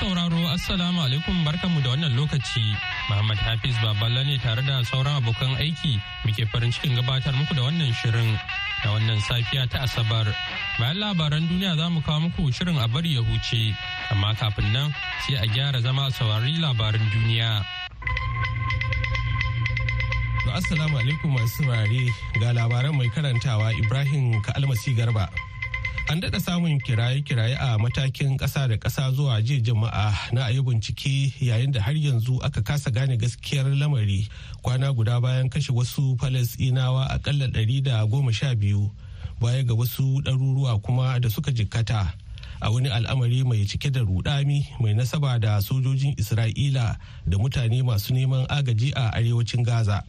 Sauraro Assalamu alaikum barkanmu da wannan lokaci. Muhammad Hafiz Baballa ne tare da sauran abokan aiki muke farin cikin gabatar muku da wannan shirin da wannan safiya ta Asabar. Bayan labaran duniya za mu kawo muku shirin a bari ya huce, amma kafin nan sai a gyara zama saurari labaran duniya. Assalamu alaikum masu saurare ga labaran mai karantawa Ibrahim Ka'almasi Garba. An daɗa samun kiraye-kiraye a matakin ƙasa da ƙasa zuwa jiya jama'a na ayi bincike yayin da har yanzu aka kasa gane gaskiyar lamari kwana guda bayan kashe wasu Falasɗinawa akalla ɗari da goma sha biyu baya ga wasu ɗaruruwa kuma da suka jikkata. a wani al'amari mai cike da rudami mai nasaba da sojojin isra'ila da mutane masu neman agaji a arewacin gaza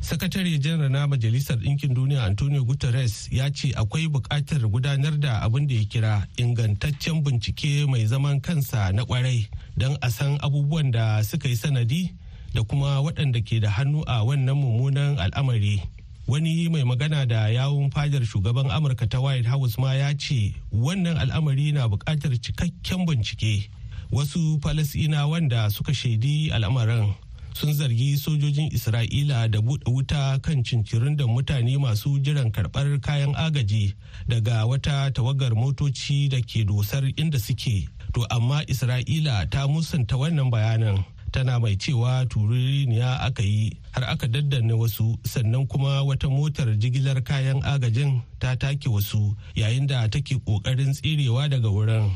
sakatare janar na majalisar ɗinkin duniya antonio guterres ya ce akwai buƙatar gudanar da abin da ya kira ingantaccen bincike mai zaman kansa na ƙwarai don a san abubuwan da suka yi sanadi da kuma waɗanda ke da hannu a wannan mummunan al'amari. Wani mai magana da yawun fadar shugaban amurka ta white house ma ya ce wannan al'amari na buƙatar cikakken bincike. Wasu falasina wanda suka shaidi al'amarin sun zargi sojojin isra'ila da buɗe wuta kan cincirin da mutane masu jiran karɓar kayan agaji daga wata tawagar motoci da ke dosar inda suke. To amma isra'ila ta musanta wannan bayanan tana mai cewa turiniya aka yi har aka daddanne wasu sannan kuma wata motar jigilar kayan agajin ta take wasu yayin da take ƙoƙarin tsirewa daga wurin.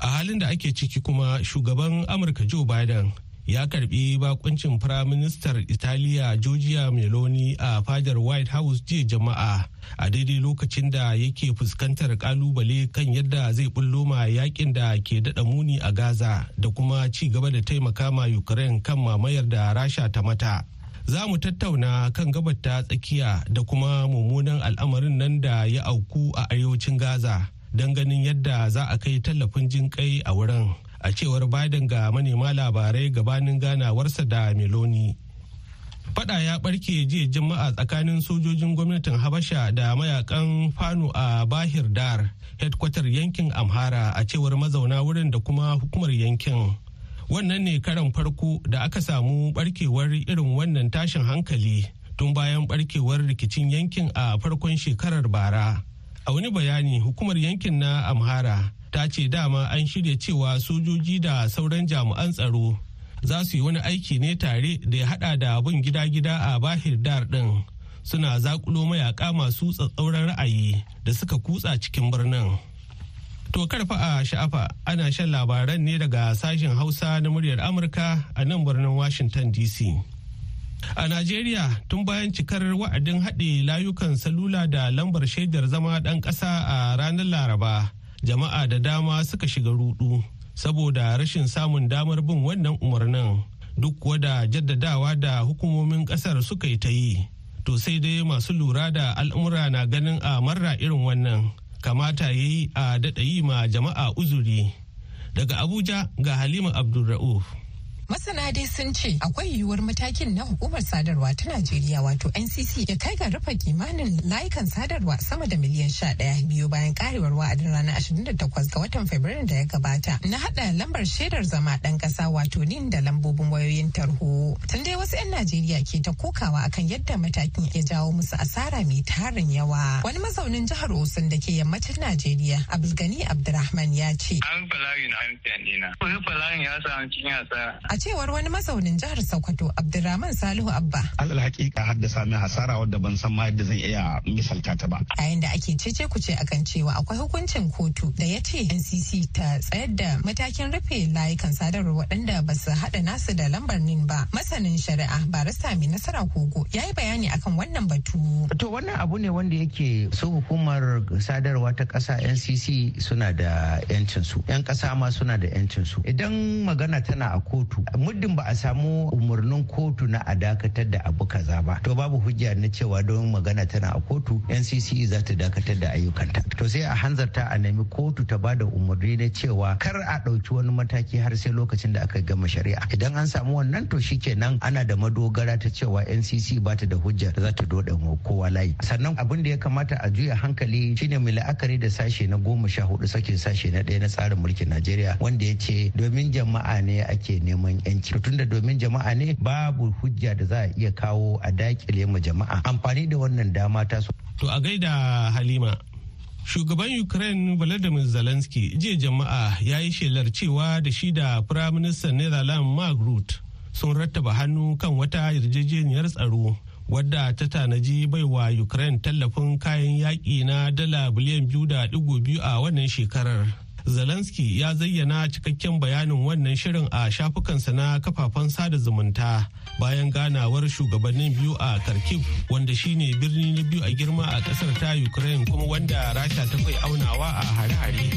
A halin da ake ciki kuma shugaban amurka joe biden ya karɓi bakuncin firaministar italiya georgia meloni a fadar white house jiya jama'a a daidai lokacin da yake fuskantar ƙalubale kan yadda zai bullo ma yaƙin da ke dada muni a gaza da kuma ci gaba da taimaka ma ukraine kan mamayar da rasha ta mata. Za mu tattauna kan gabar ta tsakiya da kuma mummunan al'amarin nan da ya auku a arewacin gaza don ganin yadda za a kai tallafin jin kai a wurin. A cewar Biden ga manema labarai gabanin ganawarsa da Meloni. Fada ya barke jiya juma'a tsakanin sojojin gwamnatin Habasha da mayaƙan Fano a Bahir Dar, headquarter yankin Amhara a cewar mazauna wurin da kuma hukumar yankin. Wannan ne karan farko da aka samu barkewar irin wannan tashin hankali tun bayan barkewar rikicin yankin a farkon shekarar bara. A wani bayani hukumar yankin na Amhara ta ce dama an shirya cewa sojoji da sauran jami'an tsaro za su yi wani aiki ne tare da ya hada da bin gida-gida a bahir dar din suna zakulo mayaka masu tsatsauran ra'ayi da suka kutsa cikin birnin. To karfa a sha'afa ana shan labaran ne daga sashen hausa na muryar amurka a nan birnin washington dc A Najeriya tun bayan cikar wa'adin haɗe layukan salula da lambar shaidar zama ɗan ƙasa a ranar Laraba jama'a da dama suka shiga rudu saboda rashin samun damar bin wannan umarnin. Duk kuwa da jaddadawa da hukumomin ƙasar suka yi ta yi. To sai dai masu lura da al'umura na ganin a marra irin wannan. Kamata ya yi a daɗa yi ma jama'a uzuri. Daga abuja ga halima abdulra'uf. Masana dai sun ce akwai yiwuwar matakin na hukumar sadarwa ta Najeriya wato NCC ya kai ga rufe kimanin layukan sadarwa sama da miliyan sha ɗaya biyu bayan karewar wa'adin ranar 28 ga watan Fabrairu da ya gabata na haɗa lambar shaidar zama ɗan ƙasa wato nin da lambobin wayoyin tarho. Tun dai wasu 'yan Najeriya ke ta kokawa akan yadda matakin ya jawo musu asara mai tarin yawa. Wani mazaunin jihar Osun da ke yammacin Najeriya Abdulgani Abdurrahman ya ce. An dina. Wani ya samu cikin asara. Cewar wani mazaunin jihar Sokoto Abdulrahman Salihu Abba. Alal hakika haddasa min hasara wadda ban san ma yadda zan iya misalta ta ba. Yayin da ake cece kuce akan cewa akwai hukuncin kotu da ya ce NCC ta tsayar da matakin rufe layukan sadarwa waɗanda ba su haɗa nasu da lambar nin ba. Masanin shari'a barista mai nasara kogo ya yi bayani akan wannan batu. To wannan abu ne wanda yake su hukumar sadarwa ta ƙasa NCC suna da 'yancin su. 'Yan ƙasa ma suna da 'yancin su. Idan magana tana a kotu muddin ba a samu umarnin kotu na a dakatar da abu kaza ba to babu hujja na cewa don magana tana a kotu ncc za ta dakatar da ayyukanta. To sai a hanzarta a nemi kotu ta ba da umarni na cewa kar a ɗauki wani mataki har sai lokacin da aka gama shari'a. Idan an samu wannan to shikenan ana da madogara ta cewa ncc ba ta da hujja za ta doda kowa layi. Sannan abin da ya kamata a juya hankali shine mai la'akari da sashe na goma sha huɗu sakin sashe na ɗaya na tsarin mulkin najeriya wanda ya ce domin jama'a ne ake neman yanci tunda domin jama'a ne babu hujja da za a iya kawo a daƙile ma jama'a amfani da wannan dama ta su. to a gaida halima Shugaban Ukraine Volodymyr Zelensky jiya jama'a ya yi shelar cewa da shi da Firaministan Netherlands Mark Rutte sun rattaba hannu kan wata yarjejeniyar tsaro wadda ta tanaji baiwa Ukraine tallafin kayan yaƙi na dala biliyan biyu da biyu a wannan shekarar. Zelensky ya zayyana cikakken bayanin wannan shirin a shafukansa na kafafen sada zumunta bayan ganawar shugabannin biyu a Kharkiv wanda shine birni na biyu a girma a ƙasar ta Ukraine kuma wanda Rasha ta kai aunawa a hare-hare.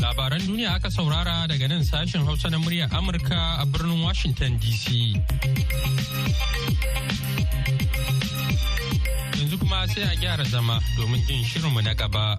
Labaran duniya aka saurara daga nan sashen Hausa na muryar Amurka a birnin Washington DC. Yanzu kuma sai a gyara zama domin jin shirinmu na gaba.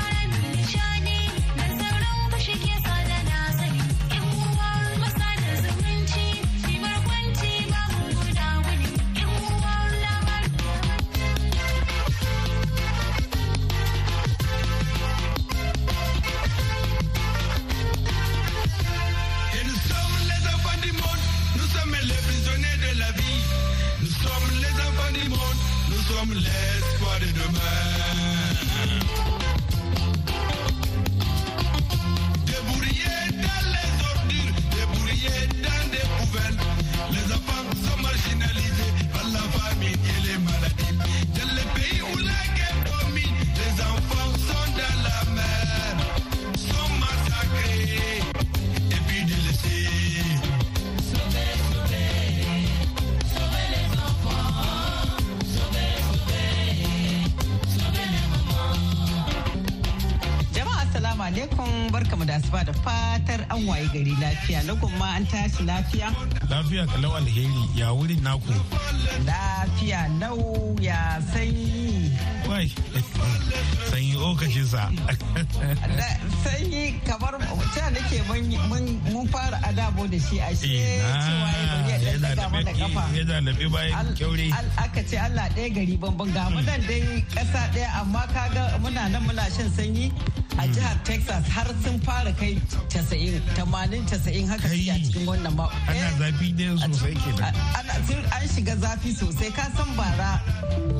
An waye gari lafiya. Na kuma an tashi lafiya. Lafiya kalau alheri. Ya wurin naku? Lafiya lau ya sanyi? Wai sanyi okashin sa. Sanyi kamar ta nake mun fara adabo da shi a shi cewa ya daga mana kafa yana labe bayan kyaure. aka ce Allah ɗaya gari banban ga mu nan dai ƙasa ɗaya amma kaga muna nan muna shan sanyi. A jihar texas har sun fara kai 80 haka a cikin wannan ba. ana eh, zafi ne sosai ke an shiga zafi sosai. Ka san bara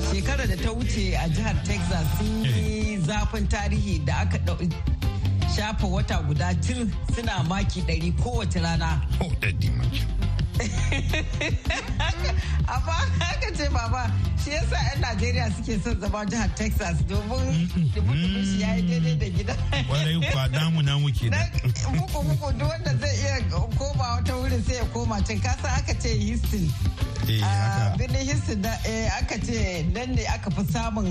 shekara da ta wuce a jihar texas sun yi eh. zafin tarihi da aka shafa wata guda tir suna maki 100 kowace rana. Oh, amma haka ce baba. Shi yasa 'yan najeriya suke son zama jihar texas domin dubu shi ya yi daidai da gida. Kwarai kwa damu namu ke da muku muku duk wanda zai iya koma wata wurin sai ya koma can. Kasa aka ce houston. Eh, ah, birnin houston eh, aka ce nan ne aka fi samun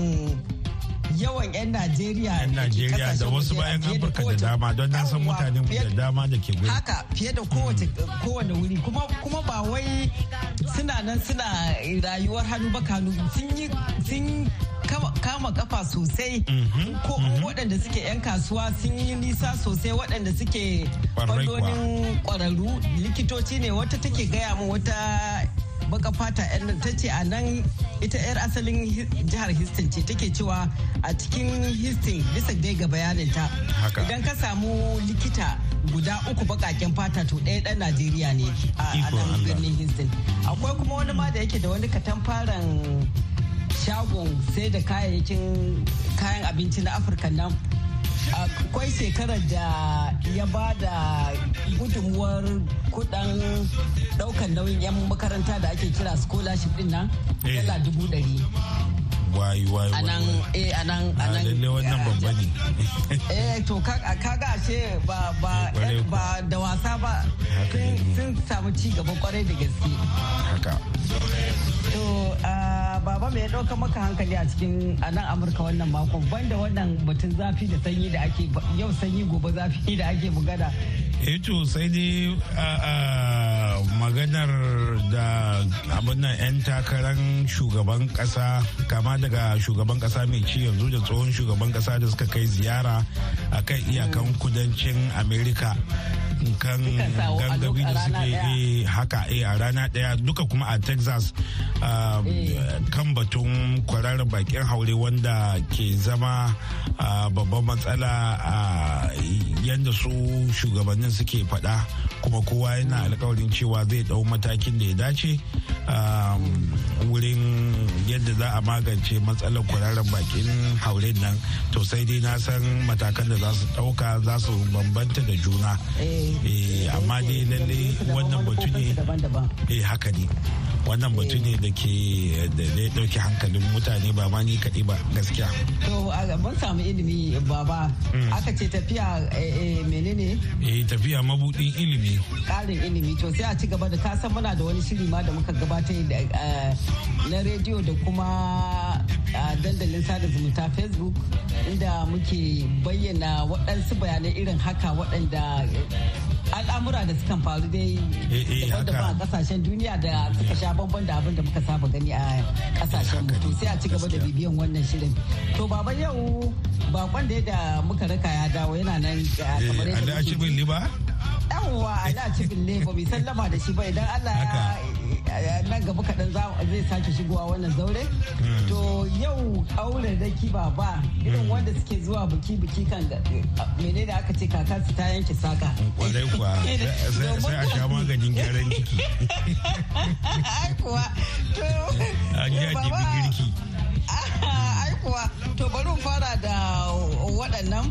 yawan 'yan Najeriya yan Najeriya da wasu bayan Afirka da dama don na san mutane da dama da ke gudu. Haka fiye da kowace kowane wuri. Kuma kuma ba wai suna nan suna rayuwar hannu ba kanu sun yi sun kama kafa sosai. Mhm, ko mhm. waɗanda suke 'yan kasuwa sun yi nisa sosai waɗanda suke fannonin ƙwararru. Likitoci ne wata take gaya mu wata baka fata yan ta ce a nan ita yar asalin jihar Houston ce take cewa a cikin Houston bisa dai ga bayaninta. Idan ka samu likita guda uku bakaken fata to ɗaya ɗan Najeriya ne a nan birnin Houston. Akwai kuma wani ma da yake da wani katamfaran shagon sai da kayayyakin kayan abinci na Afirka nan akwai shekarar da ya ba da gudunmuwar kuɗin ɗaukan nauyin 'yan makaranta da ake kira scholarship ɗin nan eh. dala dubu dari wai wai a nan eh a nan a nan. lalle wannan babba ne eh to kaga ashe ba ba ba da wasa ba. Sun samu ci gaba ƙwarai da gaske. Haka. To baba mai ɗauka maka hankali a cikin a nan amurka wannan makon banda wannan batun zafi da sanyi da ake yau sanyi gobe zafi da ake bugada eh to sai dai maganar da abin 'yan takarar shugaban kasa kama daga shugaban kasa mai ci yanzu da tsohon shugaban kasa da suka kai ziyara a kan iyakan kudancin amerika. Kan gangabi da suke yi haka eh, a rana ɗaya. Duka kuma a texas um, eh. kan batun kwararar bakin haure wanda ke zama babban matsala a yadda su shugabannin suke faɗa. Kuma kowa yana alkawarin cewa zai ɗau matakin da ya dace um, wurin yadda za a magance matsalar kwararar bakin haure nan to sai dai na san matakan da za su ɗauka za su bambanta da juna eh. Eh, amma dai lalle wannan batu ne eh haka ne wannan batu ne da ke da ya ɗauke hankalin mutane ba ma ni kaɗai ba gaskiya. To mun samu ilimi baba hmm. aka ce tafiya eh, menene? Eh tafiya mabudin ilimi. Ƙarin ilimi to sai a ci gaba da ka san muna da wani shiri ma da muka gabatar eh, na rediyo da kuma dandalin sada zumunta Facebook inda muke bayyana waɗansu bayanai irin haka waɗanda al'amura da sukan faru dai daban-daban a ƙasashen duniya da suka sha bamban da abin da muka saba gani a ƙasashen mu. To sai a ci gaba da bibiyan wannan shirin. To baba yau bakon da da muka raka ya dawo yana nan kamar yadda yawwa ana cikin lebo bai sallama da shi ba. Idan Allah ya nan gaba kaɗan zai sake shigowa wannan zaure. Hmm. to yau aure da kiba ba. Irin hmm. wanda suke zuwa biki biki kan mene da aka ce kakansu ta yanke saka ƙwarai kuwa sai a sha maganin gyaran ciki. Kuwa to girki. Kuwa. To bari fara da waɗannan.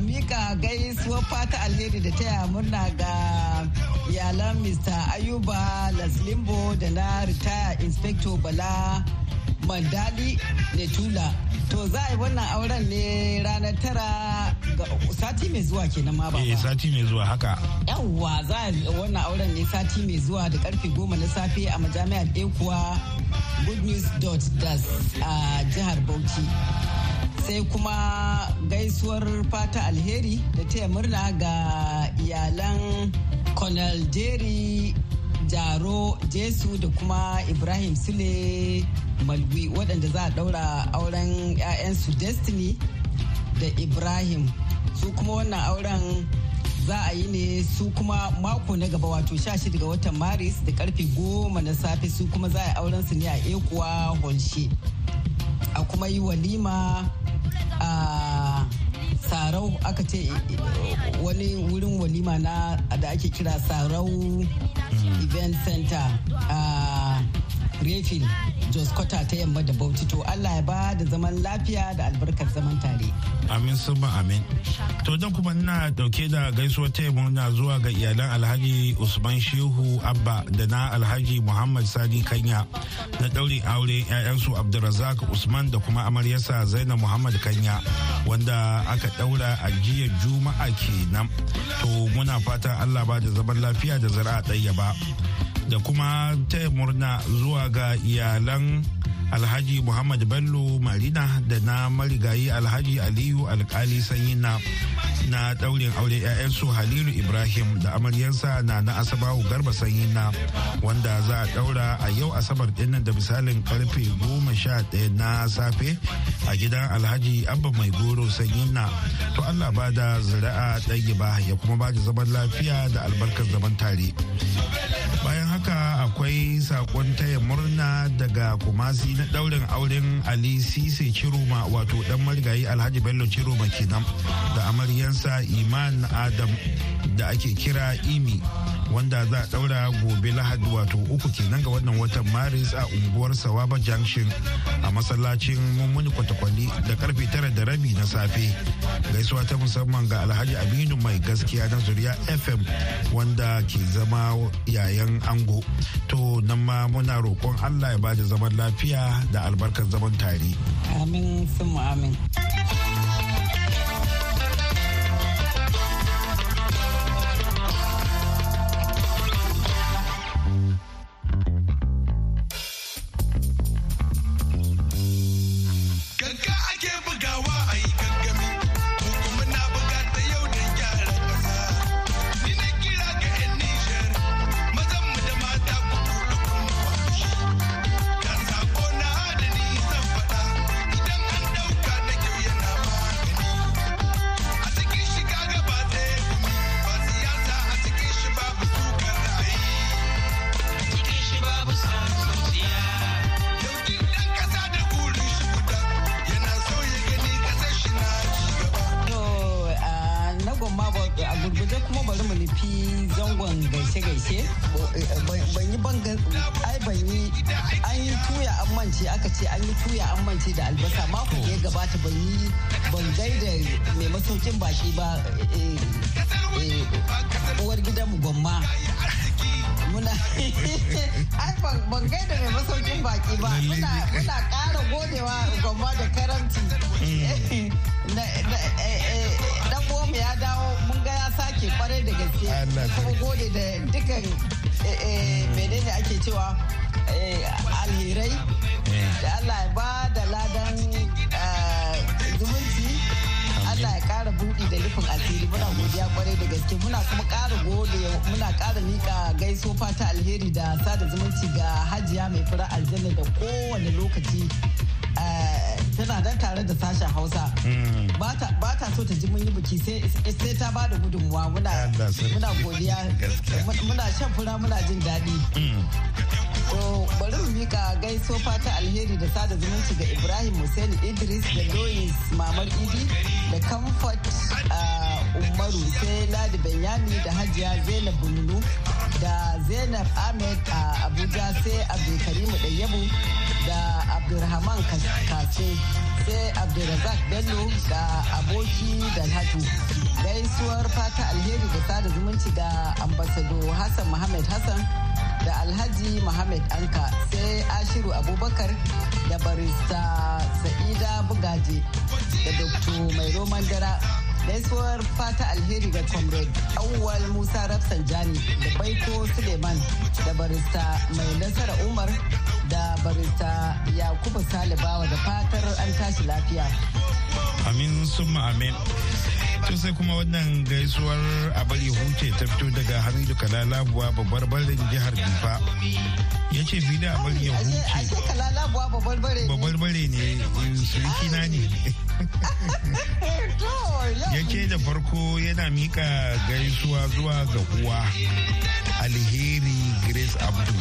Mika gaisuwar fata alheri da taya murna ga iyalan mr ayuba laslimbo da na ritaya inspector bala mandali netula. To za a yi wannan auren ne ranar tara ga sati mai zuwa kenan ma ba eh sati mai zuwa haka. Yawwa za a yi wannan auren ne sati mai zuwa da ƙarfe goma na safe a majami'ar ekuwa goodnews.das a jihar bauchi. Sai kuma gaisuwar fata alheri da taya murna ga iyalan colonel jerry jaro jesu da kuma ibrahim sule malwi waɗanda za a ɗaura auren 'ya'yansu destiny da ibrahim. Su kuma wannan auren za a yi ne su kuma mako na gaba wato 16 ga watan maris da ƙarfe goma na safe su kuma za a yi auren su ne a ekuwa holshe. A kuma yi walima a sarau aka ce wani wurin walima na da ake kira sarau event center a refil jos kota ta yamma da bauchi. To allah ya ba da zaman lafiya da albarkar zaman tare. Amin summa amin. To don kuma ina ɗauke da gaisuwar taya na zuwa ga iyalan alhaji usman shehu abba da na alhaji muhammad sani kanya na daure aure 'ya'yansu abdulrazak usman da kuma amaryarsa zainab muhammad kanya wanda aka daura a jiya juma'a kenan. To muna fatan allah ba da zaman lafiya da zara'a ɗaya ba. Da kuma taya murna zuwa ga iyalan alhaji muhammad bello marina da na marigayi alhaji aliyu alkali sanyi na na daurin aure 'ya'yansu halilu ibrahim da amaryarsa na na asabawu garba sanyi na wanda za a daura a yau asabar ɗin nan da misalin ƙarfe goma sha ɗaya na safe a gidan alhaji abba mai goro sanyi na to allah ba da zira'a ɗaya ba ya kuma ba da zaman lafiya da albarkar zaman tare. Bayan haka akwai saƙon taya murna daga kumasi na daurin auren ali sise ciroma wato dan marigayi alhaji bello ciroma kenan da amaryansa iman adam da ake kira imi wanda za a daura gobe lahadi wato uku kenan ga wannan watan maris a unguwar sawaba junction a masallacin mummuni kwatakwali da ƙarfe tara da rabi na safe. Gaisuwa ta musamman ga alhaji aminu mai gaskiya na zuriya fm wanda ke zama yayan ango to nan ma muna roƙon allah ya ba da zaman lafiya da albarkar zaman tare. Amin sun amin. Masaukin baki ba eh, eh, uwar gidanmu gwamma. Muna ai ban gaida mai masaukin baki ba. Muna kara godewa gwamma da karanti. Mm. dan mu ya dawo mun ga ya sake ƙwarai da gaske. Kuma gode da dukan eh, menene ake cewa alherai. Da Allah ya ba da ladan zumunci. Allah ya kara buɗi da nufin asiri. Muna godiya ƙwarai da gaske. Muna kuma kara gode muna kara mika gaiso fata alheri da sada zumunci ga hajiya mai fura aljanna da kowane lokaci eh, tana dan tare da sashen hausa. Hmm. ba ta so ta ji mun yi biki sai ta ba da gudunmuwa. Muna godiya. Muna shan fura muna jin daɗi. Hmm. bari mu mika gaiso fata alheri da sada zumunci ga Ibrahim Hussein Idris da Lois Mamar Idi da Comfort Umaru sai Ladi Benyami da Hajiya Zainab Bununu da Zainab Ahmed a Abuja sai Abdulkarimu Ɗayyabu da Abdulrahman Kasim sai Abdulrazak Bello da aboki Dalhatu. Gaisuwar fata alheri da sada zumunci ga ambasado Hassan Muhammad Hassan da alhaji Muhammad Anka sai Ashiru Abubakar da barista Sa'ida Bugaje da Dr. Mai Roman Dara gaisuwar fata alheri ga comrade awwal musa rafsanjani da baiko suleiman da barista mai nasara umar da barista yakubu salibawa da fatar an tashi lafiya amin summa amin To sai kuma wannan gaisuwar a bari huce ta fito daga Hamidu Kalalabuwa babbar barin jihar Bifa. Ya ce fi da a bari ya huce. Babbar bare ne, suriki na ne. Ya ce da farko yana mika gaisuwa zuwa ga uwa. alheri grace abdu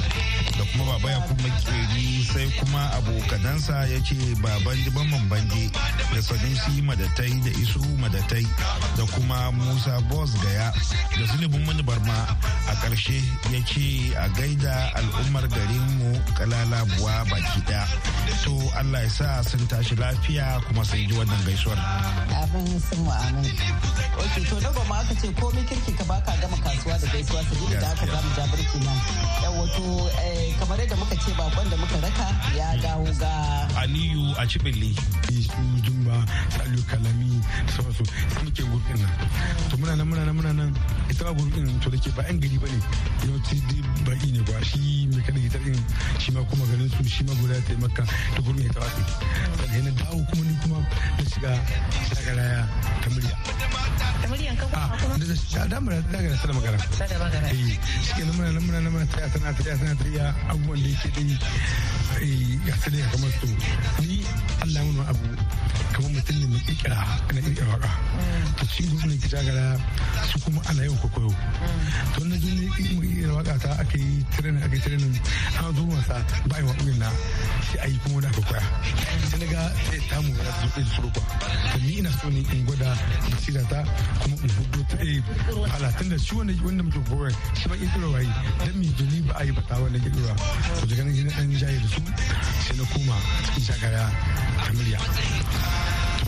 da kuma baba ya kuma keri sai kuma abokanansa ya ce baban diban bande da sanusi madatai da isu madatai da kuma musa boss gaya da sulibin mani barma. A ƙarshe ya ce a gaida al'ummar garinmu kalala buwa baki ɗaya to allah ya sa sun tashi lafiya kuma sai ji wannan gaisuwar. Abin ka baka gama kasuwa da gaisuwa sabili da aka za mu ja birki nan. Wato eh, kamar yadda muka ce bakon da muka raka ya dawo ga aliyu a cibili su jumba saliu kalami da sauransu. Sai muke gurbin nan. Muna nan muna nan muna nan. Ita ba gurbin to da ke ba yan gari ba ne. Yawanci baki ne ba shi mai kada gitar din shi ma kuma ganin su shi ma guda ta maka ta gurbin ya tawafi sannan na dawo kuma ni kuma na shiga shagaraya ta murya. Da muryan kan kuma kuma? da da mura da ga sada magana. Sada magana. Eh shi ne muna nan muna nan muna taya tana taya tana taya abubuwan da yake dai eh ga sai kamar ni Allah mun abu kamar mutum ne mai kikira na waƙa to shi gudu ne kita su kuma ana yawan kwakwayo to na jini kirkira waƙa ta aka yi tirenin aka yi tirenin an zo wasa ba yi waƙoƙin na sai a yi kuma da aka ƙwaya. Sai na ga sai ta mu na zuɗe da surukwa to ni ina so ne in gwada basira ta kuma in huɗu ta eh ala tunda shi wanda wanda muke koyar shi ba kirkiro wayi dan mi jini ba a yi bata wannan kirkiro to daga nan na dan jaye da su sai na koma cikin shagaya ta murya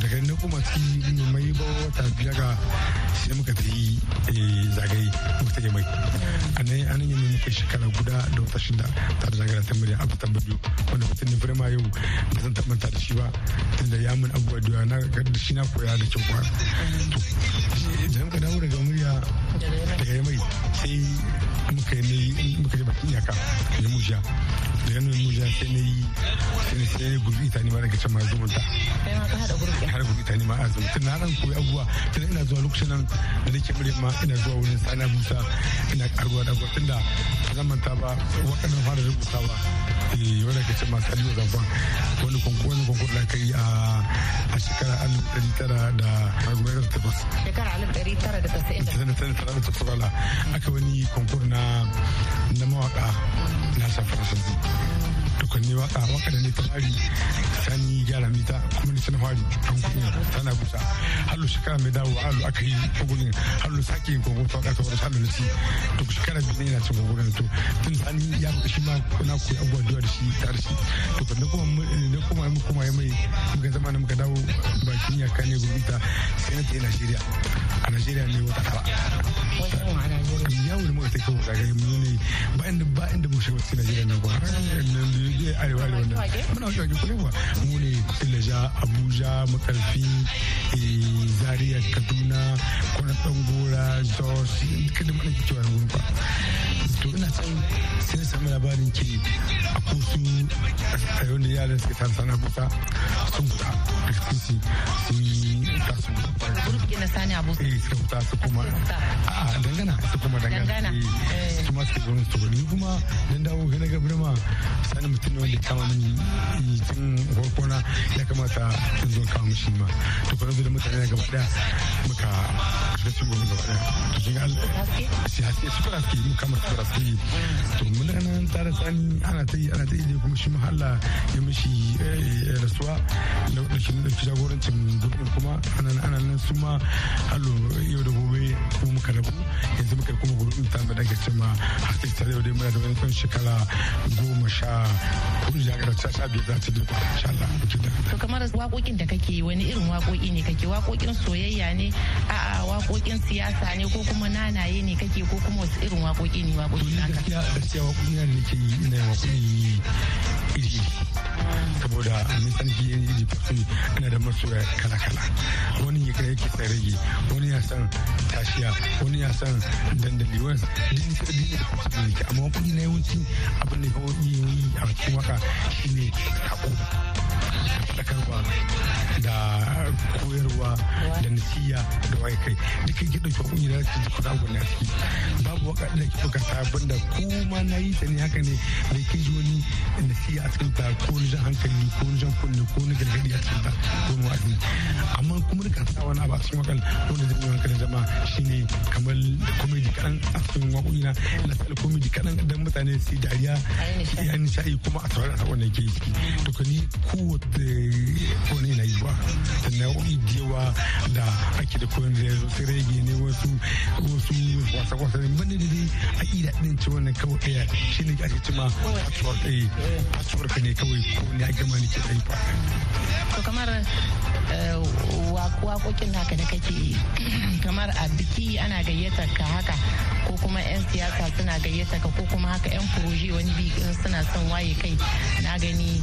daga nan kuma cikin mai ba wata biyar ga sai muka ta yi zagaye muka ta mai. Anan a nan yi muka shekara guda da wata shida ta da zagara ta murya abu tambayo wanda mutum ne firma yau ba zan tabbata da shi ba tunda ya mun abubuwa da na da shi na koya da kyau kwa to idan muka dawo daga murya daga mai sai muka yi muka yi bakin iyaka da mujiya da yanin mujiya sai na yi sai na gurbi ita ne ma daga can ma zumunta. Har gurbi. Ita ne ma azumi tun na dan koyi abubuwa tun ina zuwa lokacin nan da nake murya ma ina zuwa wurin sana busa ina karuwa da abubuwa. Tun da zan manta ba waɗannan fara rubuta ba wanda ka ce masu aliyu zamfan wani konkur da aka yi a shekara alif ɗari tara da magwayar takwas. Shekara alif ɗari tara da tasa'in da tara da takwas wala. Aka wani konkur na na mawaka na san faransanci tukunni waƙa waƙa da ne ta fari. Sani gyara mita kuma ne tana fari. An kuɗi tana busa. Hallo shekara mai dawo hallo aka yi kogurin hallo sake yin kogun ta waƙa wani hallo na ci to shekara biyu ne yana cin kogurin to. Tun sani ya shi ma na koyi abubuwa da shi tare shi. To kan kuma na kuma mu kuma mai muka zama na muka dawo bakin yaka ne gurbita sai na tafi Najeriya. A Najeriya ne wata tara. Yawo da muka take muka ga mu ne ba inda ba inda mu shiga cikin Najeriya nan ba. Arewa arewa nan muna wajen wajen kuma mu ne Silaja Abuja Makarfi Zaria Kaduna Kwana Dangora Jos kada mana cewa nan gurin ba to ina san sai na samu labarin ke a kosu a yau da yaran suka tara sana kusa sun fita. Da kusi sun yi tasu. Gurbi na sani abu eh suka fita su kuma a dangana. Su kuma dangana. Su ma suka zo su ni kuma dan dawo ga daga birma sani mutum ne wanda kama mini tun farko na ya kamata in zo kawo mishi ma. To kuma da mutane na gaba ɗaya muka cikin gobe gaba ɗaya to kin ga sai haske su fara suke mu kama su fara suke to mun da nan tare sani ana ta yi ana ta yi kuma shi mahalla ya mishi rasuwa. Da shi da jagorancin gurbin kuma ana nan su ma hallo yau da gobe kuma muka rabu. Yanzu muka kuma gurbin ta da daga cewa haske ta yau dai muna da wani shekara goma sha huɗu ya ga ta sha biyar za ta duka insha Allah to kamar waƙoƙin da kake wani irin waƙoƙi ne kake? Waƙoƙin soyayya ne? A'a waƙoƙin siyasa ne ko kuma nanaye ne kake ko kuma wasu irin waƙoƙi ne waƙoƙi naka? gaskiya gaskiya waƙoƙi na nake yi ina waƙoƙi iri saboda nisan ki yin iri fasu ina da masoya kala kala kai yake sai rage. Wani ya san tashiya wani ya san dandali wani din sai din da ne amma waƙoƙi na yawanci abin da kawai yi a cikin waƙa shine haƙo faɗakarwa da koyarwa da nasiya da waye kai. Dukkan ki ɗauki wani da ki kuɗa gwani a ciki babu waƙa da ki ɗauka ta abin da ko ma na yi ta ne haka ne da ke ji wani nasiya a cikin ta ko ni jan hankali ko ni jan kunne ko ni gargaɗi a cikin ta ko ni wa'azi. Amma kuma duka sa wani abu a cikin wakal wanda zai yi hankalin jama'a shine kamar komedi kaɗan a cikin waƙoƙi na na sa komedi kaɗan dan mutane su dariya ya nishaɗi kuma a saurara saƙon da ke ciki. To ni kowace wani na yi ba da nau'i yawa da ake da koyon da sai rage ne wasu wasu wasa wasa ne ba ne da dai a ida din ci wannan kawai ɗaya shi ne ake cima patchwork ɗaya patchwork ne kawai ko ne a gama ne ke ɗaya ba. to kamar waƙoƙin naka da kake kamar a biki ana gayyatar ka haka ko kuma 'yan siyasa suna gayyata ka ko kuma haka 'yan furoji wani bi suna son waye kai na gani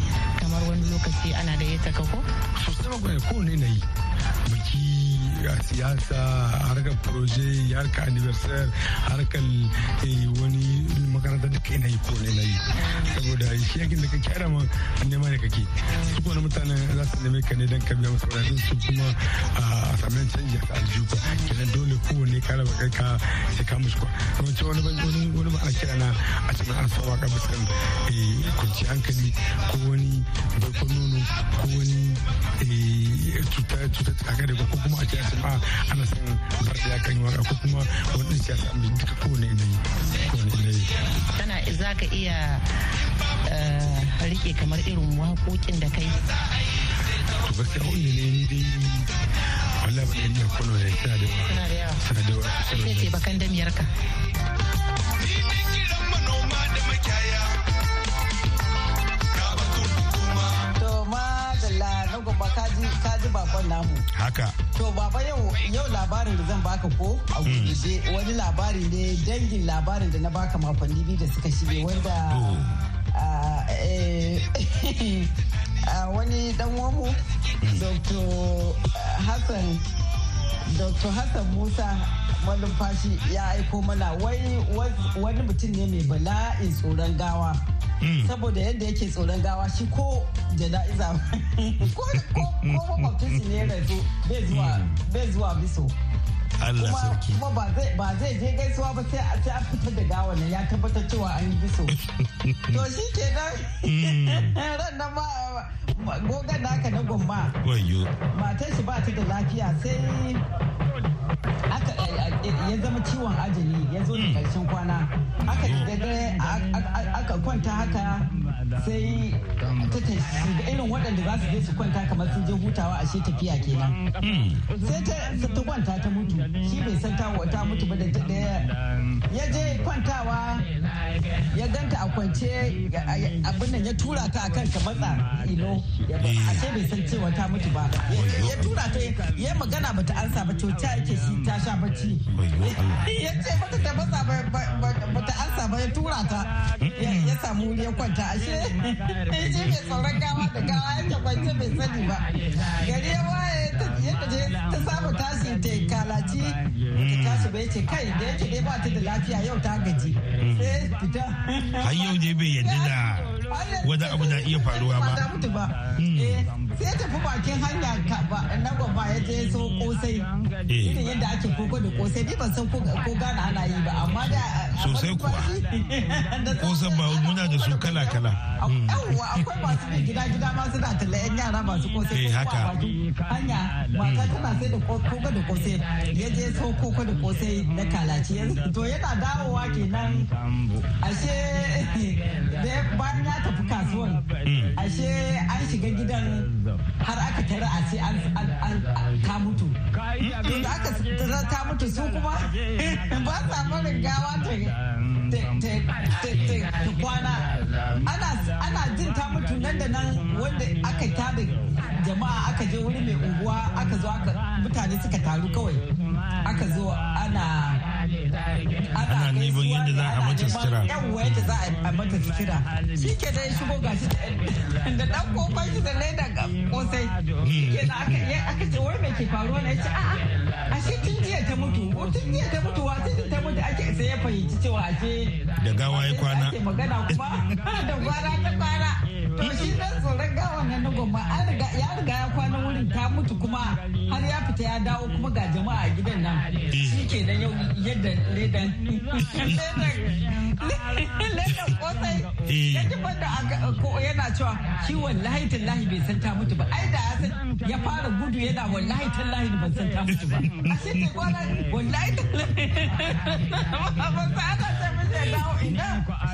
kamar wani lokaci ana gayyata ka ko? sosai ba ko ne na yi biki a siyasa harkar proje harkar anniversary harkar wani makaranta da kai na yi ko ne na yi saboda shi yaƙin da kake ara ma nema ne kake. Su kuma mutanen za su neme ka ne don ka biya musu kuɗaɗen su kuma a samun canji a aljihu. Ba kenan dole kowanne ka raba kai ka sai ka musu kwa yawanci wani ban wani wani ba a kira na a cikin an sa waƙa bisan kwanci hankali ko wani barkon nono ko wani cuta cuta tsaka da ko kuma a kira ma ana son bar da kan yi waƙa ko kuma wani siyasa mai duka kowane yanayi kowane yanayi kana za ka iya riƙe kamar irin waƙoƙin da kai? To gaskiya wani ne ni dai kwano ne tana da yawa. Suna da yawa. Da yawa sai ce bakan damiyar ka kaji bakon namu. Haka. To baba yau yau labarin da zan baka ko a gurguje wani labari ne dangin labarin da na baka makonni biyu da suka shige wanda wani dan wamu Dr. Hassan Dr. Hassan Musa malumfashi ya aiko mana wani mutum ne mai bala'in tsoron gawa. Mm. saboda yadda yake tsoron gawa shi ko jana'iza ko makwabcin ne ya rasu bai zuwa biso Allah sarki. Kuma ba zai je gaisuwa ba sai a fitar da gawa ne ya tabbatar cewa an yi biso. To shi ke nan mm. ran nan ma gogon naka na gomma. Wayo. Matar shi ba ta da lafiya sai ya zama ciwon ajali ya zo da ƙarshen kwana. Aka daga aka kwanta haka sai ta shiga irin waɗanda za su je su kwanta kamar sun je hutawa a shi tafiya kenan. Sai ta kwanta ta mutu. Shi bai san ta mutu ba da ya je kwantawa ya ganta a kwance abin nan ya tura ta akan ka matsa ino ce bai san cewa ta mutu ba. Ya tura ta ya magana bata ansa ba ta yake shi ta sha bacci. Ya ce mata ta matsa bata ansa ba ya tura ta. Ya samu ya kwanta. Ashe shi mai tsoron gawa da gawa yake kwance bai sani ba. Gari ya waye yadda ta ta tashi bai ce kai da yake dai ba ta da lafiya yau ta gaji. Sai fita. Har yau dai bai yadda da wani abu na iya faruwa ba. Sai tafi bakin hanya na gwamba ya je so kosai. Irin yadda ake koko da kosai ni ban san ko gana ana yi ba amma da sosai kuwa. kosan ba muna da su kala kala. yawwa akwai masu gida gida ma suna talla yan yara masu kosai. Haka. Hanya mata tana sai da koko da kosai. Ya je so koko da kosai na kalaci. To yana dawowa kenan. Ashe bayan ya tafi kasuwan. Ashe an shiga gidan har aka tara a sai an ka mutu. Da aka tara ta mutu su kuma ba sa barin gawa ta kwana. Ana jin ta mutu nan da nan wanda aka tada jama'a aka je wuri mai unguwa aka zo aka mutane suka taru kawai. Aka zo ana ana neman yadda za a mata sutura. yawwa yadda za a mata sutura. Shi ke da shigo gashi da dan ƙofar shi da leda kosai ke da aka ce wai mai ke faruwa? Na ya ce a'a ashe tun jiya ta mutu. Tun jiya ta mutu wa tun ta mutu ake sai ya fahimci cewa da gawa ya kwana. ake magana kuma da kwana ta kwana. To shi dan tsoron gawan nan na kuma har ya fita ya dawo kuma ga jama'a a gidan nan. Shi ke da yau yadda ledan ledan kosai. Ya ji banda yana cewa shi wallahi tallahi bai san ta mutu ba. Ai da ya fara gudu yana wallahi tallahi ban san ta mutu ba. A shi ta wallahi tallahi ya dawo ina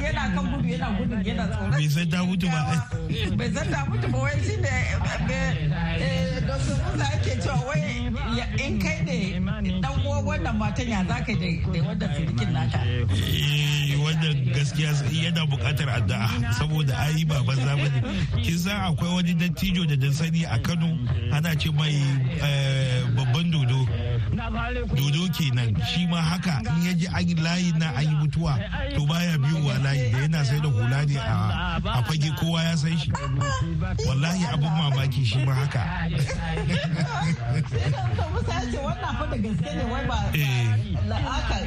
yana kan gudu yana gudun yana tsoron bai san ta mutu ba bai san ta mutu ba wai shi ne Dr. Musa yake cewa wai in kai ne dan uwan wannan matan ya za ka da wannan sirikin naka. wannan gaskiya yana buƙatar addu'a saboda ayi baban zamani kin san akwai wani dattijo da dan sani a Kano ana ce mai dodo kenan shi ma haka in ya ji an layi na an yi mutuwa to baya biyowa layi da yana sai da hula ne a fage kowa ya san shi. Wallahi abin mamaki shi ma haka.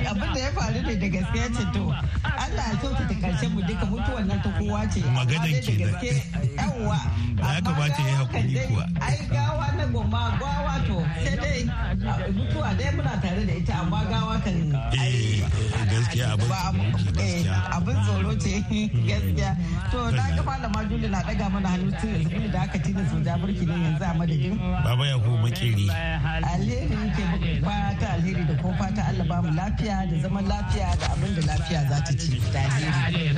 Abin da ya faru ne da gaske ya ce to Allah ya kyauta ta ƙarshen mu duka mutuwan nan ta kowa ce. Maganan kenan. yawwa ya kamata ya haƙuri kuwa. Ai gawa na goma gawa to sai dai mutuwa dai muna tare da ita amma gawa kan gaskiya abin tsoro ce gaskiya. To na ga malama Juli na daga mana hannu tun da aka tina su ja burki ne yanzu a madadin. Baba ya ko makeri. Alheri yake fata alheri da ko fata Allah ba mu lafiya da zaman lafiya da abin da lafiya za ta ci. Da alheri.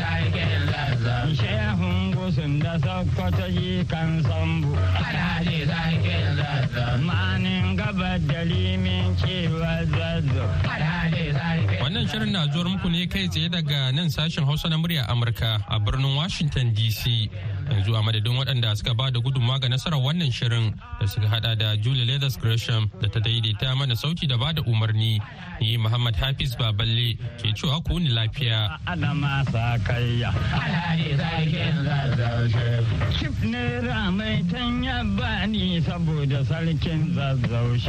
Shehun gusun da sokoto yi kan sambu. Manin gabar da cewa zazzau. Wannan shirin na zuwar muku ne kai tsaye daga nan sashen Hausa na murya Amurka a birnin Washington DC. Yanzu a madadin waɗanda suka ba da gudunmawa ga nasarar wannan shirin da suka hada da Julie Leathers Gresham da ta daidaita mana sauti da ba da umarni. Ni Muhammad Hafiz Baballe ke cewa ku ni lafiya. Adama sa kayya. Kif ne ramai tan ya bani saboda sarkin zazzau